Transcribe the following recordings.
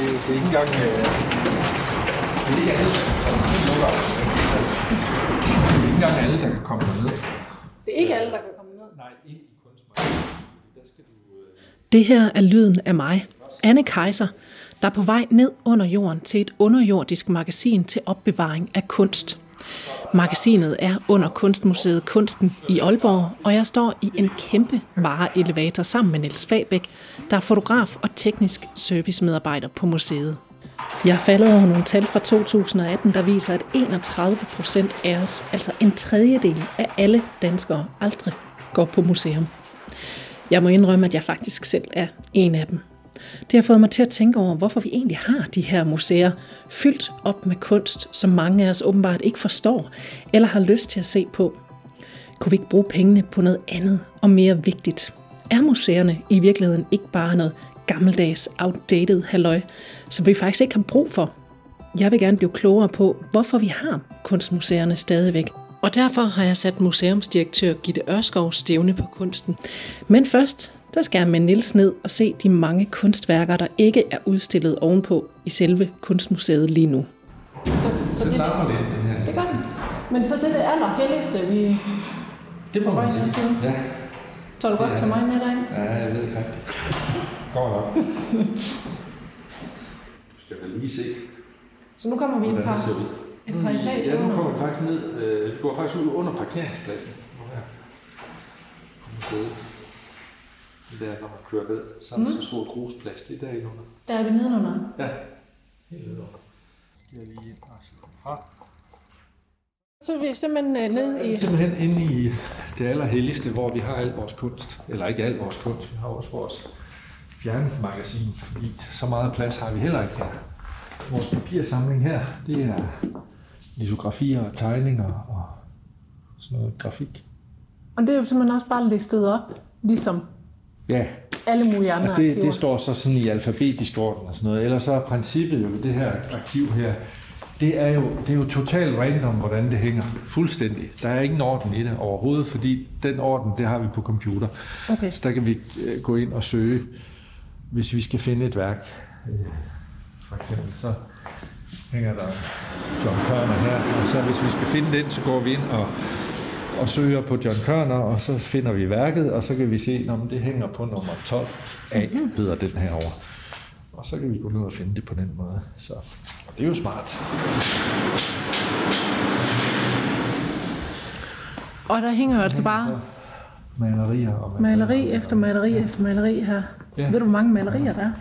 det, det er ikke engang... Øh, det er ikke alle, der Det er ikke engang alle, der kan komme ned. Det er ikke alle, der kan komme ned? Nej, ind i kunstmagasinet. Der skal du... Øh... Det her er lyden af mig, Anne Kaiser, der er på vej ned under jorden til et underjordisk magasin til opbevaring af kunst. Magasinet er under Kunstmuseet Kunsten i Aalborg, og jeg står i en kæmpe vareelevator sammen med Niels Fabæk, der er fotograf og teknisk servicemedarbejder på museet. Jeg er faldet over nogle tal fra 2018, der viser, at 31 procent af os, altså en tredjedel af alle danskere, aldrig går på museum. Jeg må indrømme, at jeg faktisk selv er en af dem. Det har fået mig til at tænke over, hvorfor vi egentlig har de her museer fyldt op med kunst, som mange af os åbenbart ikke forstår eller har lyst til at se på. Kunne vi ikke bruge pengene på noget andet og mere vigtigt? Er museerne i virkeligheden ikke bare noget gammeldags, outdated halløj, som vi faktisk ikke har brug for? Jeg vil gerne blive klogere på, hvorfor vi har kunstmuseerne stadigvæk, og derfor har jeg sat museumsdirektør Gitte Ørskov stævne på kunsten. Men først der skal jeg med Nils ned og se de mange kunstværker, der ikke er udstillet ovenpå i selve kunstmuseet lige nu. Så, så det, det, lidt, det her. Det gør den. Men så det er det allerhelligste, vi det må man sige. Til. Ja. Så du godt tage mig med derind? Ja, jeg ved ikke rigtigt. Går nok. du skal vel lige se. Så nu kommer vi et par, et par etager Ja, nu kommer vi faktisk ned. Øh, vi går faktisk ud under parkeringspladsen. Nu her. På der, når man kører ned, så er der mm. så stort grusplads. Det er derinde under. Der er vi nedenunder? Ja, helt nedenunder. Jeg lige fra. Så er vi simpelthen uh, ned i... Simpelthen inde i det allerhelligste, hvor vi har al vores kunst. Eller ikke al vores kunst, vi har også vores fjernmagasin, fordi så meget plads har vi heller ikke her. Vores papirsamling her, det er litografier og tegninger og sådan noget grafik. Og det er jo simpelthen også bare listet op, ligesom Ja. Alle mulige andre altså det, det står så sådan i alfabetisk orden og sådan noget. Ellers så er princippet jo det her arkiv her, det er jo, det er jo totalt random, hvordan det hænger. Fuldstændig. Der er ingen orden i det overhovedet, fordi den orden, det har vi på computer. Okay. Så der kan vi øh, gå ind og søge, hvis vi skal finde et værk. Øh, for eksempel så hænger der John Körner her, og så hvis vi skal finde den, så går vi ind og og søger på John Körner, og så finder vi værket, og så kan vi se, at det hænger på nummer 12 A, hedder den her over. Og så kan vi gå ned og finde det på den måde. Så det er jo smart. Og der hænger jo altså bare malerier og maleri efter maleri efter maleri her. Ja. Ved du, hvor mange malerier der er?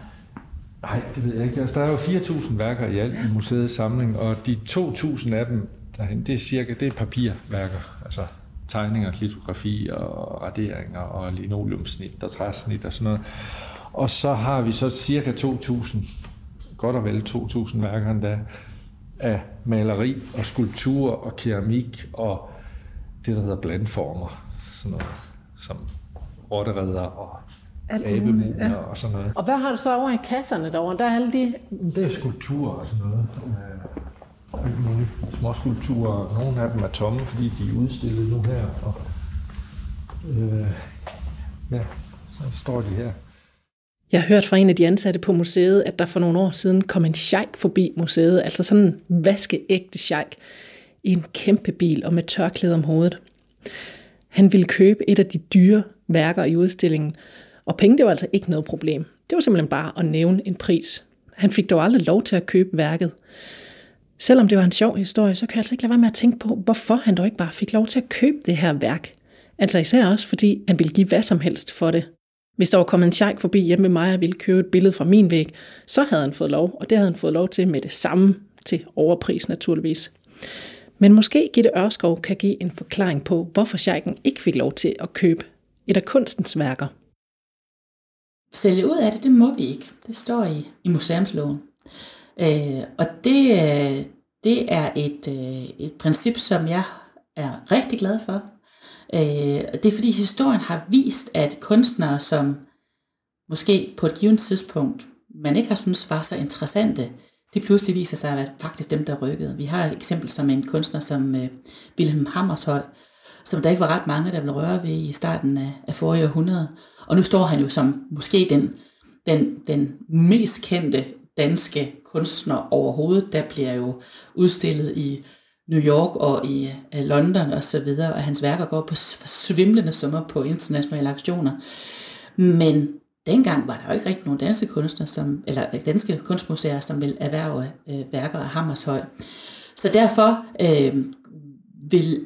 Nej, det ved jeg ikke. Altså, der er jo 4.000 værker i alt i museets samling, og de 2.000 af dem, derhen, det er cirka det er papirværker. Altså tegninger, litografi og raderinger og linoleumsnit og træsnit og sådan noget. Og så har vi så cirka 2.000, godt og vel 2.000 værker endda, af maleri og skulptur og keramik og det, der hedder blandformer. Sådan noget, som rotteredder og abemuner ja. og sådan noget. Og hvad har du så over i kasserne derovre? Der er alle de... Det er skulpturer og sådan noget alt muligt småskulpturer. Nogle af dem er tomme, fordi de er udstillet nu her. Og, øh, ja, så står de her. Jeg har hørt fra en af de ansatte på museet, at der for nogle år siden kom en sheik forbi museet, altså sådan en vaskeægte sheik, i en kæmpe bil og med tørklæde om hovedet. Han ville købe et af de dyre værker i udstillingen, og penge det var altså ikke noget problem. Det var simpelthen bare at nævne en pris. Han fik dog aldrig lov til at købe værket. Selvom det var en sjov historie, så kan jeg altså ikke lade være med at tænke på, hvorfor han dog ikke bare fik lov til at købe det her værk. Altså især også, fordi han ville give hvad som helst for det. Hvis der var kommet en sheik forbi hjemme med mig og ville købe et billede fra min væg, så havde han fået lov, og det havde han fået lov til med det samme, til overpris naturligvis. Men måske Gitte Ørskov kan give en forklaring på, hvorfor sheiken ikke fik lov til at købe et af kunstens værker. Sælge ud af det, det må vi ikke. Det står i, i museumsloven. Øh, og det, øh, det er et, øh, et princip, som jeg er rigtig glad for. Øh, det er fordi historien har vist, at kunstnere, som måske på et givet tidspunkt man ikke har syntes var så interessante, det pludselig viser sig at være faktisk dem, der rykkede. Vi har et eksempel som en kunstner som øh, Wilhelm Hammershøi, som der ikke var ret mange, der ville røre ved i starten af, af forrige århundrede. Og nu står han jo som måske den den, den mest kendte danske kunstnere overhovedet. Der bliver jo udstillet i New York og i øh, London og så videre, og hans værker går på svimlende summer på internationale aktioner. Men dengang var der jo ikke rigtig nogen danske kunstnere, som, eller øh, danske kunstmuseer, som vil erhverve øh, værker af Hammershøj. Så derfor øh, vil,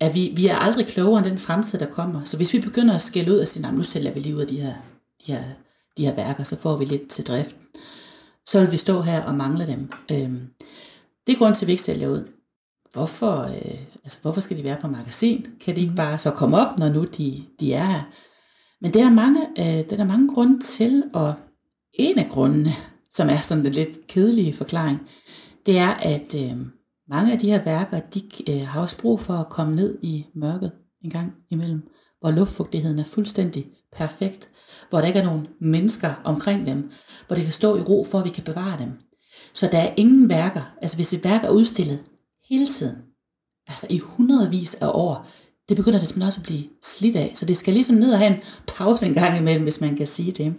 er vi, vi er aldrig klogere end den fremtid, der kommer. Så hvis vi begynder at skælde ud og sige, nu sælger vi lige ud af de her, de, her, de her værker, så får vi lidt til driften, så vil vi stå her og mangle dem. Øh, det er grund til, at vi ikke sælger ud. Hvorfor, øh, altså, hvorfor skal de være på magasin? Kan de ikke bare så komme op, når nu de, de er her? Men det er der mange, øh, det er der mange grunde til, og en af grundene, som er sådan en lidt kedelige forklaring, det er, at øh, mange af de her værker, de øh, har også brug for at komme ned i mørket en gang imellem, hvor luftfugtigheden er fuldstændig perfekt, hvor der ikke er nogen mennesker omkring dem, hvor det kan stå i ro for, at vi kan bevare dem. Så der er ingen værker, altså hvis et værk er udstillet hele tiden, altså i hundredvis af år, det begynder det simpelthen også at blive slidt af. Så det skal ligesom ned og have en pause en gang imellem, hvis man kan sige det.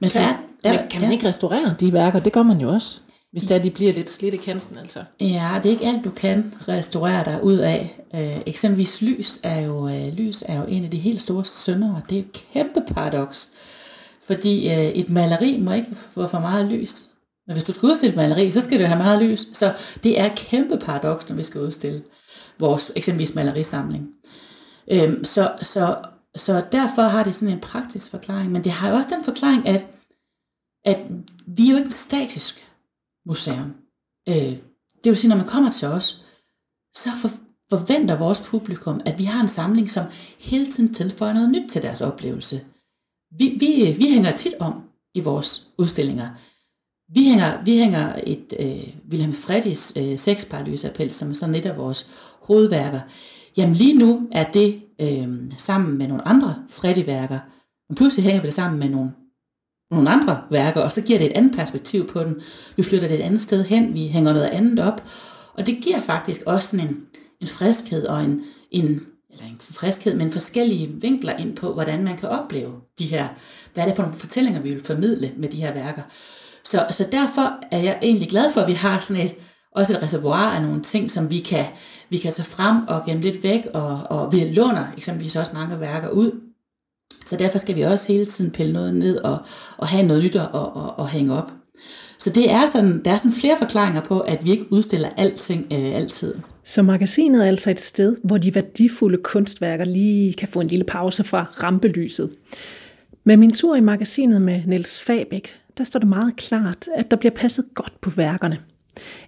Men så er, ja, men kan man ja. ikke restaurere de værker? Det gør man jo også. Hvis der de bliver lidt slidt i kanten, altså. Ja, det er ikke alt, du kan restaurere dig ud af. Øh, eksempelvis lys er, jo, øh, lys er jo en af de helt store syndere. Det er et kæmpe paradoks. Fordi øh, et maleri må ikke få for meget lys. Men hvis du skal udstille et maleri, så skal det have meget lys. Så det er et kæmpe paradoks, når vi skal udstille vores eksempelvis malerisamling. Øhm, så, så, så derfor har det sådan en praktisk forklaring, men det har jo også den forklaring, at, at vi er jo ikke statisk museum. Øh, det vil sige, når man kommer til os, så for, forventer vores publikum, at vi har en samling, som hele tiden tilføjer noget nyt til deres oplevelse. Vi, vi, vi hænger tit om i vores udstillinger. Vi hænger, vi hænger et øh, Wilhelm Freddis øh, sexparalyseappel, som er sådan et af vores hovedværker. Jamen lige nu er det øh, sammen med nogle andre Freddy-værker, men pludselig hænger vi det sammen med nogle, nogle andre værker, og så giver det et andet perspektiv på den. Vi flytter det et andet sted hen, vi hænger noget andet op, og det giver faktisk også sådan en, en friskhed og en, en eller en friskhed, men forskellige vinkler ind på, hvordan man kan opleve de her, hvad er det for nogle fortællinger, vi vil formidle med de her værker. Så, så derfor er jeg egentlig glad for, at vi har sådan et, også et reservoir af nogle ting, som vi kan, vi kan tage frem og gemme lidt væk, og, og vi låner eksempelvis også mange værker ud. Så derfor skal vi også hele tiden pille noget ned og, og have noget nyt og, og, og hænge op. Så det er sådan, der er sådan flere forklaringer på, at vi ikke udstiller alting øh, altid. Så magasinet er altså et sted, hvor de værdifulde kunstværker lige kan få en lille pause fra rampelyset. Med min tur i magasinet med Niels Fabæk, der står det meget klart, at der bliver passet godt på værkerne.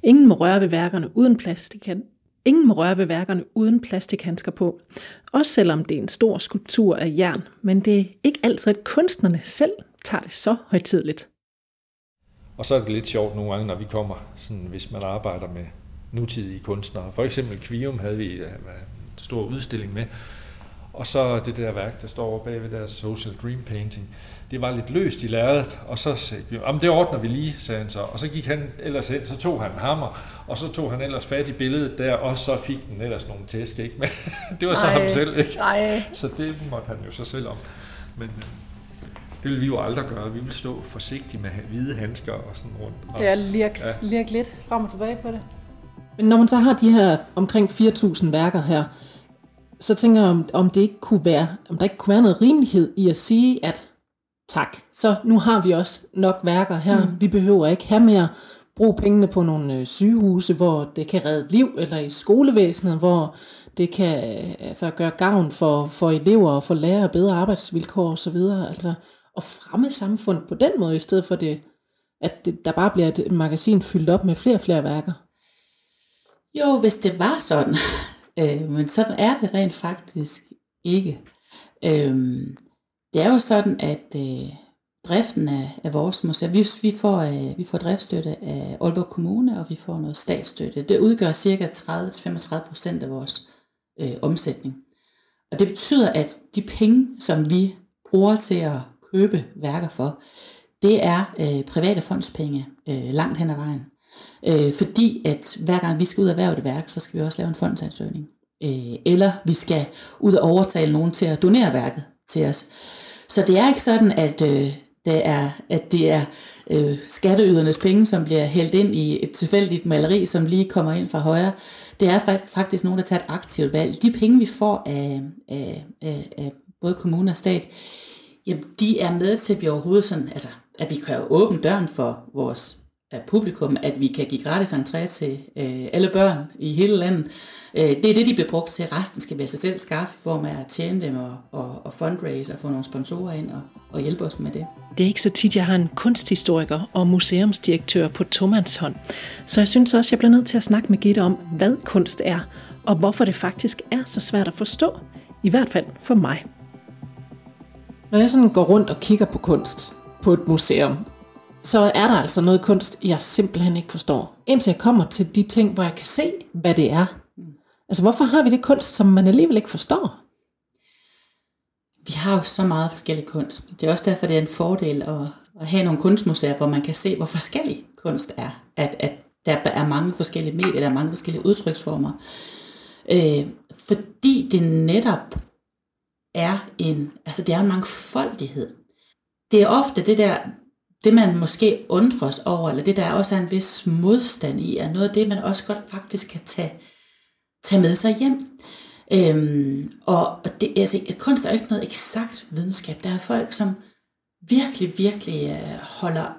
Ingen må røre ved værkerne uden plastik. Ingen må røre ved værkerne uden plastikhandsker på. Også selvom det er en stor skulptur af jern, men det er ikke altid, at kunstnerne selv tager det så højtidligt. Og så er det lidt sjovt nogle gange, når vi kommer, sådan, hvis man arbejder med nutidige kunstnere. For eksempel Kvium havde vi øh, en stor udstilling med, og så det der værk, der står over bagved der Social Dream Painting det var lidt løst i lærredet, og så sagde de, jamen det ordner vi lige, sagde han så. Og så gik han ellers hen, så tog han hammer, og så tog han ellers fat i billedet der, og så fik den ellers nogle tæsk, ikke? Men det var så Ej. ham selv, ikke? Ej. Så det måtte han jo så selv om. Men øh, det vil vi jo aldrig gøre. Vi vil stå forsigtigt med hvide handsker og sådan rundt. Og, ja, lirk, ja. lirk lidt frem og tilbage på det. Men når man så har de her omkring 4.000 værker her, så tænker jeg, om, om det ikke kunne være, om der ikke kunne være noget rimelighed i at sige, at tak, så nu har vi også nok værker her. Mm. Vi behøver ikke have mere. Brug pengene på nogle øh, sygehuse, hvor det kan redde liv, eller i skolevæsenet, hvor det kan altså, gøre gavn for, for elever og for lærere, bedre arbejdsvilkår osv. Altså, og fremme samfund på den måde, i stedet for det, at det, der bare bliver et magasin fyldt op med flere og flere værker. Jo, hvis det var sådan, øh, men sådan er det rent faktisk ikke. Øh, det er jo sådan, at øh, driften af, af vores museum, vi, vi, får, øh, vi får driftsstøtte af Aalborg Kommune, og vi får noget statsstøtte. Det udgør cirka 30-35 procent af vores øh, omsætning. Og det betyder, at de penge, som vi bruger til at købe værker for, det er øh, private fondspenge øh, langt hen ad vejen. Øh, fordi at hver gang vi skal ud og erhverve et værk, så skal vi også lave en fondsansøgning. Øh, eller vi skal ud og overtale nogen til at donere værket til os. Så det er ikke sådan, at øh, det er, at det er øh, skatteydernes penge, som bliver hældt ind i et tilfældigt maleri, som lige kommer ind fra højre. Det er faktisk nogen, der tager et aktivt valg. De penge, vi får af, af, af, af både kommune og stat, jamen, de er med til, at vi overhovedet sådan, altså, at vi kan åbne døren for vores publikum, at vi kan give gratis entré til øh, alle børn i hele landet. Øh, det er det, de bliver brugt til. Resten skal vi altså selv skaffe i form af at tjene dem og, og, og fundraise og få nogle sponsorer ind og, og hjælpe os med det. Det er ikke så tit, jeg har en kunsthistoriker og museumsdirektør på Tomands hånd. Så jeg synes også, jeg bliver nødt til at snakke med Gitte om, hvad kunst er, og hvorfor det faktisk er så svært at forstå. I hvert fald for mig. Når jeg sådan går rundt og kigger på kunst på et museum, så er der altså noget kunst, jeg simpelthen ikke forstår. Indtil jeg kommer til de ting, hvor jeg kan se, hvad det er. Altså, hvorfor har vi det kunst, som man alligevel ikke forstår? Vi har jo så meget forskellig kunst. Det er også derfor, det er en fordel at, at have nogle kunstmuseer, hvor man kan se, hvor forskellig kunst er. At, at der er mange forskellige medier, der er mange forskellige udtryksformer. Øh, fordi det netop er en, altså det er en mangfoldighed. Det er ofte det der, det man måske undres over, eller det der også er en vis modstand i, er noget af det, man også godt faktisk kan tage, tage med sig hjem. Øhm, og det, altså, kunst er jo ikke noget eksakt videnskab. Der er folk, som virkelig, virkelig øh, holder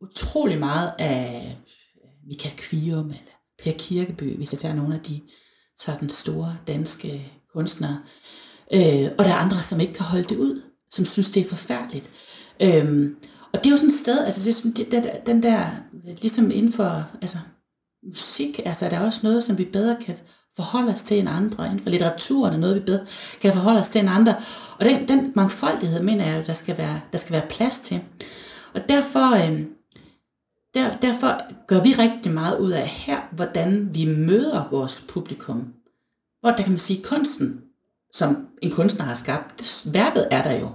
utrolig meget af øh, Michael Kvium eller Per Kirkeby, hvis jeg tager nogle af de sådan store danske kunstnere. Øh, og der er andre, som ikke kan holde det ud, som synes, det er forfærdeligt. Øhm, og det er jo sådan et sted, altså det, det, det, den der, ligesom inden for altså, musik, altså der er også noget, som vi bedre kan forholde os til en andre. Inden for litteraturen er noget, vi bedre kan forholde os til en andre. Og den, den mangfoldighed, mener jeg, der skal være, der skal være plads til. Og derfor, øh, der, derfor gør vi rigtig meget ud af her, hvordan vi møder vores publikum. Hvor der kan man sige, kunsten, som en kunstner har skabt, det, værket er der jo.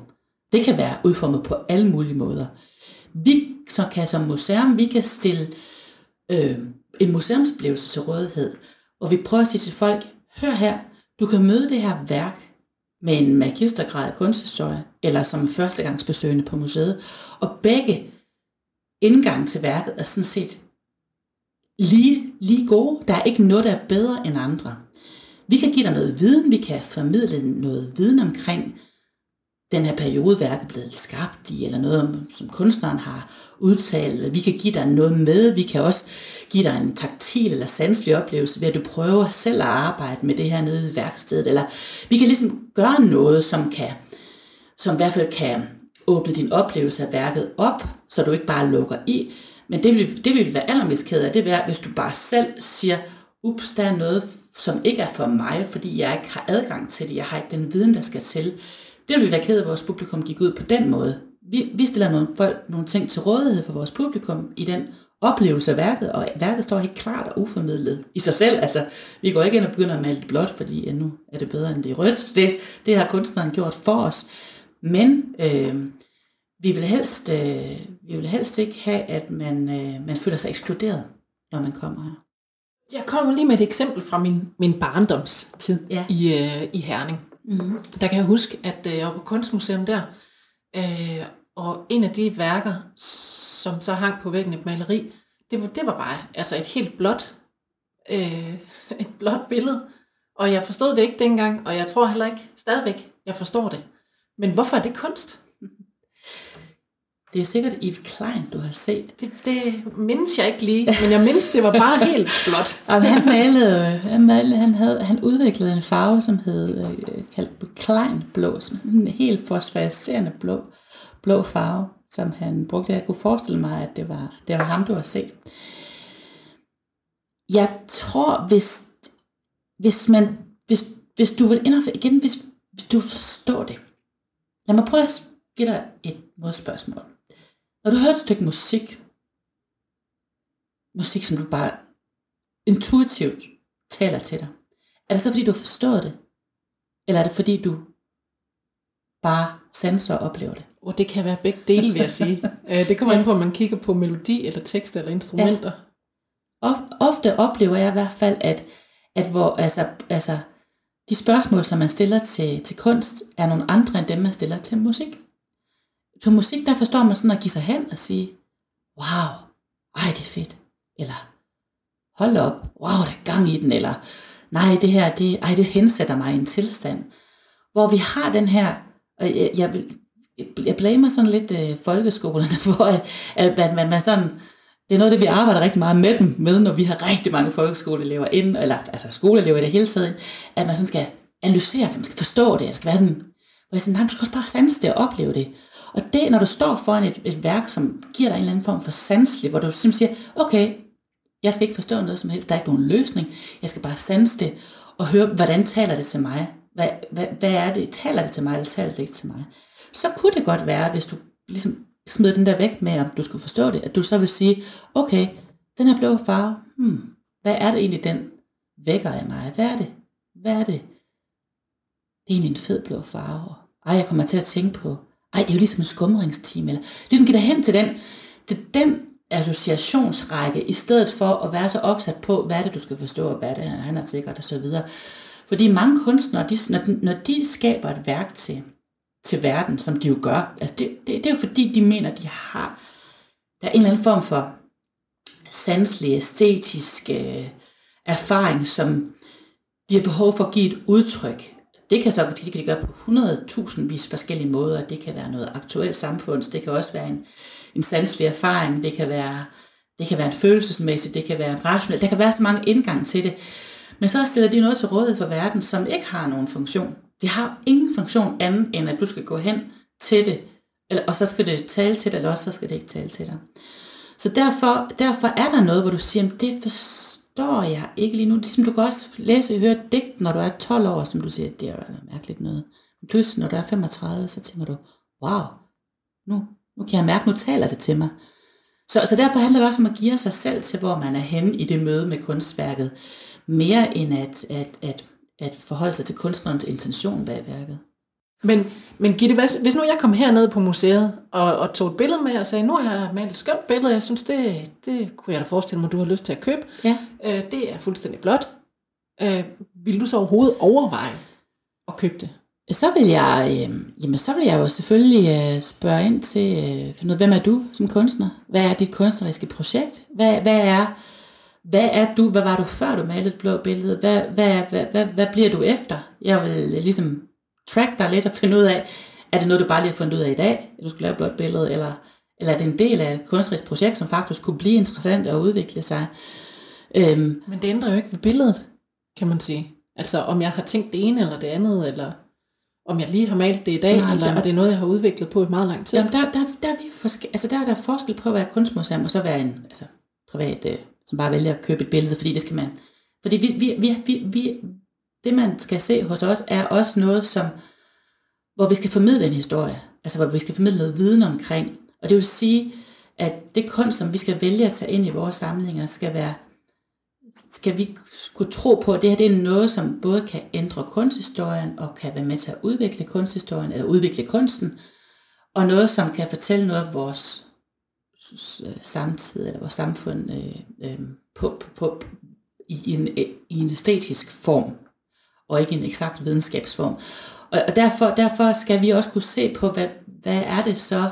Det kan være udformet på alle mulige måder. Vi så kan som museum, vi kan stille øh, en museumsoplevelse til rådighed, og vi prøver at sige til folk, hør her, du kan møde det her værk med en magistergrad i kunsthistorie, eller som førstegangsbesøgende på museet, og begge indgang til værket er sådan set lige, lige gode. Der er ikke noget, der er bedre end andre. Vi kan give dig noget viden, vi kan formidle noget viden omkring den her periode, værket er blevet skabt i, eller noget, som kunstneren har udtalt. Vi kan give dig noget med, vi kan også give dig en taktil eller sanselig oplevelse ved, at du prøver selv at arbejde med det her nede i værkstedet. Eller vi kan ligesom gøre noget, som kan, som i hvert fald kan åbne din oplevelse af værket op, så du ikke bare lukker i. Men det vil, det vil være allermest ked af, det er, hvis du bare selv siger, ups, der er noget, som ikke er for mig, fordi jeg ikke har adgang til det, jeg har ikke den viden, der skal til. Det vil vi være ked af, at vores publikum gik ud på den måde. Vi, vi stiller nogle, folk, nogle ting til rådighed for vores publikum i den oplevelse af værket, og værket står helt klart og uformidlet i sig selv. Altså, vi går ikke ind og begynder at male det blåt, fordi ja, nu er det bedre end det er rødt. Det, det har kunstneren gjort for os. Men øh, vi, vil helst, øh, vi vil helst ikke have, at man, øh, man føler sig ekskluderet, når man kommer her. Jeg kommer lige med et eksempel fra min, min barndomstid ja. i, øh, i Herning. Mm. Der kan jeg huske, at øh, jeg var på kunstmuseum der, øh, og en af de værker, som så hang på væggen et maleri, det var, det var bare altså et helt blåt, øh, et blåt billede. Og jeg forstod det ikke dengang, og jeg tror heller ikke stadigvæk, jeg forstår det. Men hvorfor er det kunst? Det er sikkert Yves Klein, du har set. Det, det mindes jeg ikke lige, men jeg mindes, det var bare helt blåt. og han malede, han, malede, han, havde, han udviklede en farve, som hed øh, kaldt Klein blå, som en helt fosforiserende blå, blå farve, som han brugte. Jeg kunne forestille mig, at det var, det var ham, du har set. Jeg tror, hvis, hvis, man, hvis, hvis du vil indføre, igen, hvis, hvis du forstår det. Lad mig prøve at give dig et modspørgsmål. Når du hører et stykke musik, musik, som du bare intuitivt taler til dig, er det så fordi, du forstår det? Eller er det fordi, du bare sanser og oplever det? Og det kan være begge dele, vil jeg sige. Øh, det kommer ja. ind på, om man kigger på melodi, eller tekst, eller instrumenter. Ja. Ofte oplever jeg i hvert fald, at, at hvor, altså, altså, de spørgsmål, som man stiller til, til kunst, er nogle andre end dem, man stiller til musik på musik, der forstår man sådan at give sig hen og sige, wow, ej, det er fedt. Eller, hold op, wow, der er gang i den. Eller, nej, det her, det, ej, det hensætter mig i en tilstand. Hvor vi har den her, og jeg, jeg, jeg blamer sådan lidt øh, folkeskolerne for, at, at man, man sådan, det er noget det, vi arbejder rigtig meget med dem med, når vi har rigtig mange folkeskoleelever ind, eller altså skoleelever i det hele taget, at man sådan skal analysere det, man skal forstå det, man skal være sådan, hvor jeg sådan, nej, man skal også bare sanse det og opleve det. Og det, når du står foran et, et værk, som giver dig en eller anden form for sanselig, hvor du simpelthen siger, okay, jeg skal ikke forstå noget som helst, der er ikke nogen løsning, jeg skal bare sanse det, og høre, hvordan taler det til mig? Hvad, hvad, hvad er det? Taler det til mig, eller taler det ikke til mig? Så kunne det godt være, hvis du ligesom smed den der vægt med, om du skulle forstå det, at du så vil sige, okay, den her blå farve, hmm, hvad er det egentlig, den vækker af mig? Hvad er det? Hvad er det? Det er egentlig en fed blå farve. Ej, jeg kommer til at tænke på, ej, det er jo ligesom en skumringstime. eller ligesom giver dig hen til den, til den associationsrække, i stedet for at være så opsat på, hvad er det, du skal forstå, og hvad er det, han har sikkert, og så videre. Fordi mange kunstnere, de, når, når de skaber et værk til, til verden, som de jo gør, altså det, det, det er jo fordi, de mener, de har, der er en eller anden form for sanselig, æstetisk øh, erfaring, som de har behov for at give et udtryk. Det kan så det kan de gøre på 100.000 vis forskellige måder. Det kan være noget aktuelt samfunds, det kan også være en, en sanselig erfaring, det kan være det kan være en følelsesmæssig, det kan være en rationel, der kan være så mange indgang til det. Men så stiller de noget til rådighed for verden, som ikke har nogen funktion. Det har ingen funktion anden, end at du skal gå hen til det, eller, og så skal det tale til dig, eller også så skal det ikke tale til dig. Så derfor, derfor er der noget, hvor du siger, det forstår jeg ikke lige nu. Ligesom du kan også læse og høre et digt, når du er 12 år, som du siger, det er noget mærkeligt noget. Pludselig, når du er 35, så tænker du, wow, nu, nu kan jeg mærke, nu taler det til mig. Så, så derfor handler det også om at give sig selv til, hvor man er henne i det møde med kunstværket, mere end at, at, at, at forholde sig til kunstnerens intention bag værket. Men, men Gitte, hvis, hvis nu jeg kom herned på museet og, og tog et billede med og sagde, nu har jeg malet et skønt billede, jeg synes, det, det kunne jeg da forestille mig, du har lyst til at købe. Ja. Øh, det er fuldstændig blot. Øh, vil du så overhovedet overveje at købe det? Så vil jeg, øh, jamen så vil jeg jo selvfølgelig øh, spørge ind til, øh, hvem er du som kunstner? Hvad er dit kunstneriske projekt? Hvad, hvad er hvad er du, hvad var du før du malede et blå billede? Hvad, hvad, hvad, hvad, hvad bliver du efter? Jeg vil ligesom track dig lidt og finde ud af, er det noget, du bare lige har fundet ud af i dag, at du skal lave et blåt billede, eller, eller er det en del af et kunstnerisk projekt, som faktisk kunne blive interessant og udvikle sig? Øhm, Men det ændrer jo ikke ved billedet, kan man sige. Altså om jeg har tænkt det ene eller det andet, eller om jeg lige har malet det i dag, Nej, eller der, om det er noget, jeg har udviklet på i meget lang tid. Jamen der, der, der, er vi forske, altså der er der forskel på at være kunstmuseum, og så være en altså, privat, øh, som bare vælger at købe et billede, fordi det skal man. Fordi vi, vi, vi, vi, vi, det, man skal se hos os, er også noget, som, hvor vi skal formidle en historie. Altså, hvor vi skal formidle noget viden omkring. Og det vil sige, at det kunst, som vi skal vælge at tage ind i vores samlinger, skal være, skal vi kunne tro på, at det her det er noget, som både kan ændre kunsthistorien, og kan være med til at udvikle kunsthistorien, eller udvikle kunsten, og noget, som kan fortælle noget om vores øh, samtid, eller vores samfund, øh, øh, på, på, på, i, en, i en æstetisk form og ikke en eksakt videnskabsform. Og, og derfor, derfor skal vi også kunne se på, hvad, hvad er det så,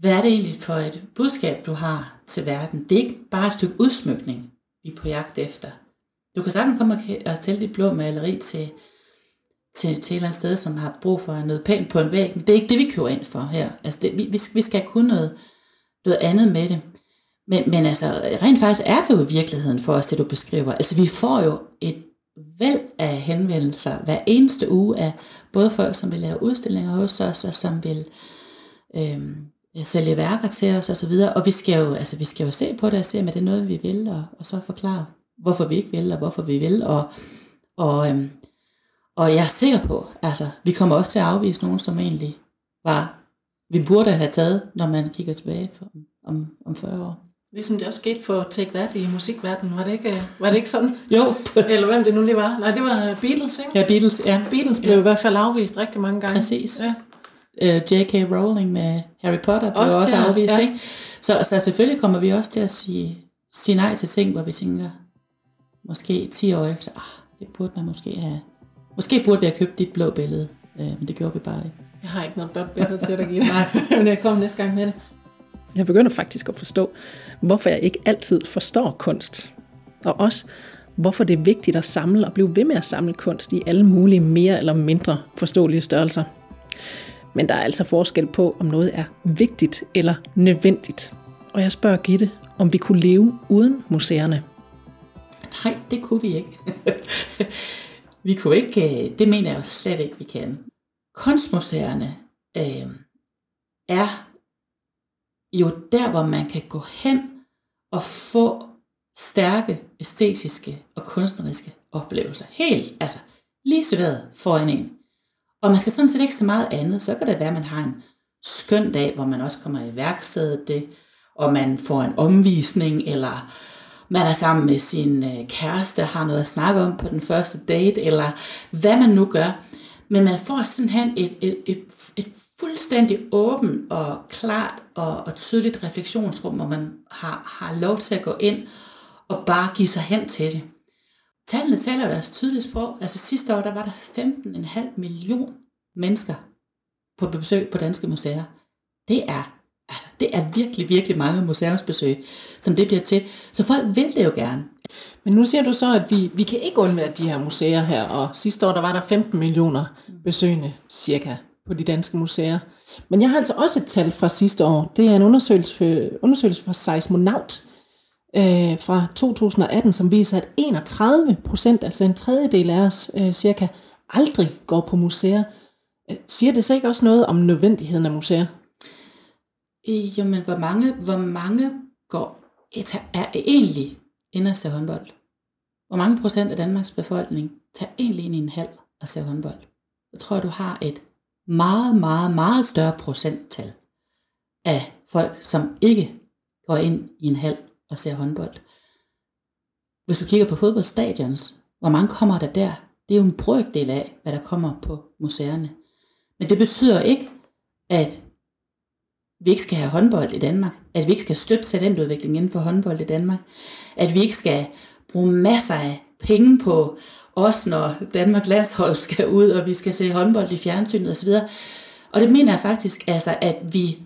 hvad er det egentlig for et budskab, du har til verden. Det er ikke bare et stykke udsmykning, vi er på jagt efter. Du kan sagtens komme og stille dit blå maleri til, til, til et eller andet sted, som har brug for noget pænt på en væg. Men det er ikke det, vi kører ind for her. Altså det, vi, vi skal kunne noget, noget andet med det. Men, men altså, rent faktisk er det jo i virkeligheden for os, det du beskriver. Altså vi får jo et væld af henvendelser hver eneste uge af både folk, som vil lave udstillinger hos os, og som vil øh, sælge værker til os osv. Og, og vi skal jo, altså, vi skal jo se på det og se, om det er noget, vi vil, og, og så forklare, hvorfor vi ikke vil, og hvorfor vi vil. Og, og, øh, og jeg er sikker på, altså, vi kommer også til at afvise nogen, som egentlig var, vi burde have taget, når man kigger tilbage for, om, om 40 år. Ligesom det også skete for Take That i musikverdenen, var det ikke, var det ikke sådan? jo. Eller hvem det nu lige var. Nej, det var Beatles, ikke? Ja, Beatles, ja. Beatles blev ja. i hvert fald afvist rigtig mange gange. Præcis. Ja. Uh, J.K. Rowling med Harry Potter blev også, også afvist, ja. ikke? Så, så selvfølgelig kommer vi også til at sige, sige nej til ting, hvor vi tænker, måske 10 år efter, ah, det burde man måske have, måske burde vi have købt dit blå billede, men det gjorde vi bare ikke. Jeg har ikke noget blot bedre til at give det, men jeg kommer næste gang med det. Jeg begynder faktisk at forstå, hvorfor jeg ikke altid forstår kunst. Og også, hvorfor det er vigtigt at samle og blive ved med at samle kunst i alle mulige mere eller mindre forståelige størrelser. Men der er altså forskel på, om noget er vigtigt eller nødvendigt. Og jeg spørger Gitte, om vi kunne leve uden museerne. Nej, det kunne vi ikke. vi kunne ikke, øh, det mener jeg jo slet ikke, vi kan. Kunstmuseerne øh, er jo der, hvor man kan gå hen og få stærke æstetiske og kunstneriske oplevelser. Helt, altså lige serveret foran en. Og man skal sådan set ikke så meget andet. Så kan det være, at man har en skøn dag, hvor man også kommer i værkstedet det, og man får en omvisning, eller man er sammen med sin øh, kæreste og har noget at snakke om på den første date, eller hvad man nu gør. Men man får simpelthen et, et, et, et fuldstændig åben og klart og, og tydeligt refleksionsrum, hvor man har, har lov til at gå ind og bare give sig hen til det. Tallene taler deres tydelige sprog. Altså sidste år, der var der 15,5 million mennesker på besøg på danske museer. Det er, altså, det er virkelig, virkelig mange museumsbesøg, som det bliver til. Så folk vil det jo gerne. Men nu siger du så, at vi, vi kan ikke undvære de her museer her, og sidste år der var der 15 millioner besøgende cirka på de danske museer. Men jeg har altså også et tal fra sidste år. Det er en undersøgelse, undersøgelse fra Seismonaut øh, fra 2018, som viser, at 31 procent, altså en tredjedel af os øh, cirka, aldrig går på museer. Øh, siger det så ikke også noget om nødvendigheden af museer? Øh, jamen, hvor mange, hvor mange går, er egentlig inde og ser håndbold? Hvor mange procent af Danmarks befolkning tager egentlig ind i en halv og ser håndbold? Jeg tror, du har et meget, meget, meget større procenttal af folk, som ikke går ind i en hal og ser håndbold. Hvis du kigger på fodboldstadions, hvor mange kommer der der? Det er jo en brøkdel af, hvad der kommer på museerne. Men det betyder ikke, at vi ikke skal have håndbold i Danmark, at vi ikke skal støtte talentudvikling inden for håndbold i Danmark, at vi ikke skal bruge masser af penge på os, når Danmark landshold skal ud, og vi skal se håndbold i fjernsynet osv. Og det mener jeg faktisk, altså, at vi,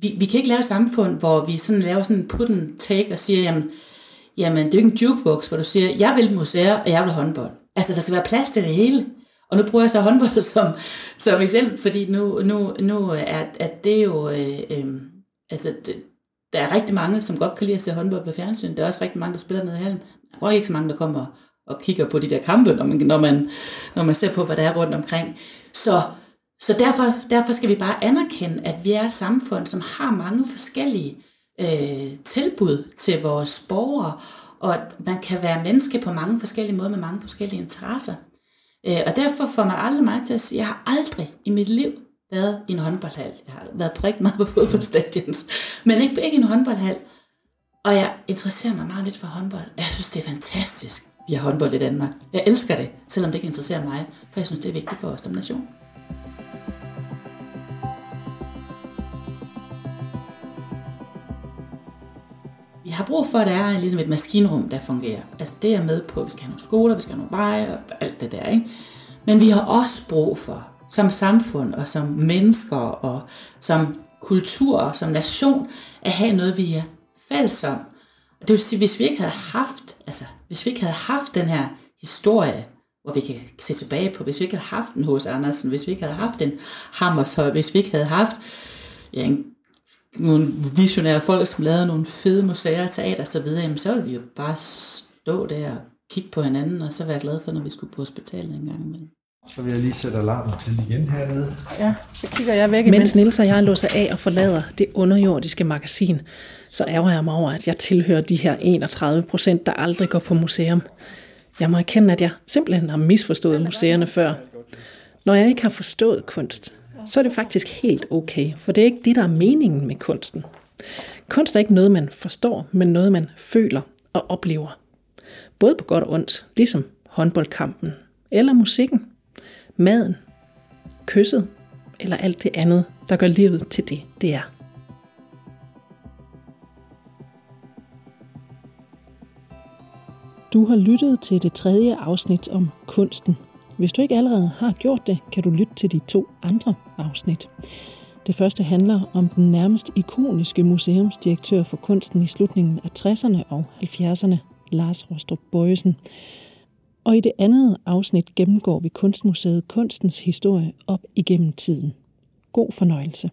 vi, vi kan ikke lave et samfund, hvor vi sådan laver sådan en put and take og siger, jamen, jamen det er jo ikke en jukebox, hvor du siger, jeg vil museer, og jeg vil håndbold. Altså, der skal være plads til det hele. Og nu bruger jeg så håndbold som, som eksempel, fordi nu, nu, nu er at det jo... Øh, øh, altså, det, der er rigtig mange, som godt kan lide at se håndbold på fjernsyn. Der er også rigtig mange, der spiller ned i hallen. Der er ikke så mange, der kommer og kigger på de der kampe, når man, når man, når man ser på, hvad der er rundt omkring. Så, så derfor, derfor skal vi bare anerkende, at vi er et samfund, som har mange forskellige øh, tilbud til vores borgere, og at man kan være menneske på mange forskellige måder med mange forskellige interesser. Øh, og derfor får man aldrig mig til at sige, at jeg har aldrig i mit liv været i en håndboldhal. Jeg har været på rigtig meget på fodboldstadions, men ikke, ikke i en håndboldhal. Og jeg interesserer mig meget lidt for håndbold. Jeg synes, det er fantastisk, vi har håndbold i Danmark. Jeg elsker det, selvom det ikke interesserer mig, for jeg synes, det er vigtigt for os som nation. Vi har brug for, at der er ligesom et maskinrum, der fungerer. Altså det er med på, at vi skal have nogle skoler, vi skal have nogle veje og alt det der. Ikke? Men vi har også brug for, som samfund og som mennesker og som kultur og som nation, at have noget, vi er fælles om. Det vil sige, hvis vi ikke havde haft, altså, hvis vi ikke havde haft den her historie, hvor vi kan se tilbage på, hvis vi ikke havde haft en hos Andersen, hvis vi ikke havde haft en Hammershøj, hvis vi ikke havde haft ja, en nogle visionære folk, som lavede nogle fede museer, teater og så videre, jamen, så ville vi jo bare stå der og kigge på hinanden, og så være glade for, når vi skulle på hospitalet en gang imellem. Så vil jeg lige sætte alarmen til igen hernede. Ja, så kigger jeg væk imens. Mens Nils og jeg låser af og forlader det underjordiske magasin, så ærger jeg mig over, at jeg tilhører de her 31 procent, der aldrig går på museum. Jeg må erkende, at jeg simpelthen har misforstået museerne før. Når jeg ikke har forstået kunst, så er det faktisk helt okay, for det er ikke det, der er meningen med kunsten. Kunst er ikke noget, man forstår, men noget, man føler og oplever. Både på godt og ondt, ligesom håndboldkampen, eller musikken, maden, kysset, eller alt det andet, der gør livet til det, det er. Du har lyttet til det tredje afsnit om kunsten. Hvis du ikke allerede har gjort det, kan du lytte til de to andre afsnit. Det første handler om den nærmest ikoniske museumsdirektør for kunsten i slutningen af 60'erne og 70'erne, Lars Rostrup Bøjesen. Og i det andet afsnit gennemgår vi Kunstmuseet Kunstens historie op igennem tiden. God fornøjelse.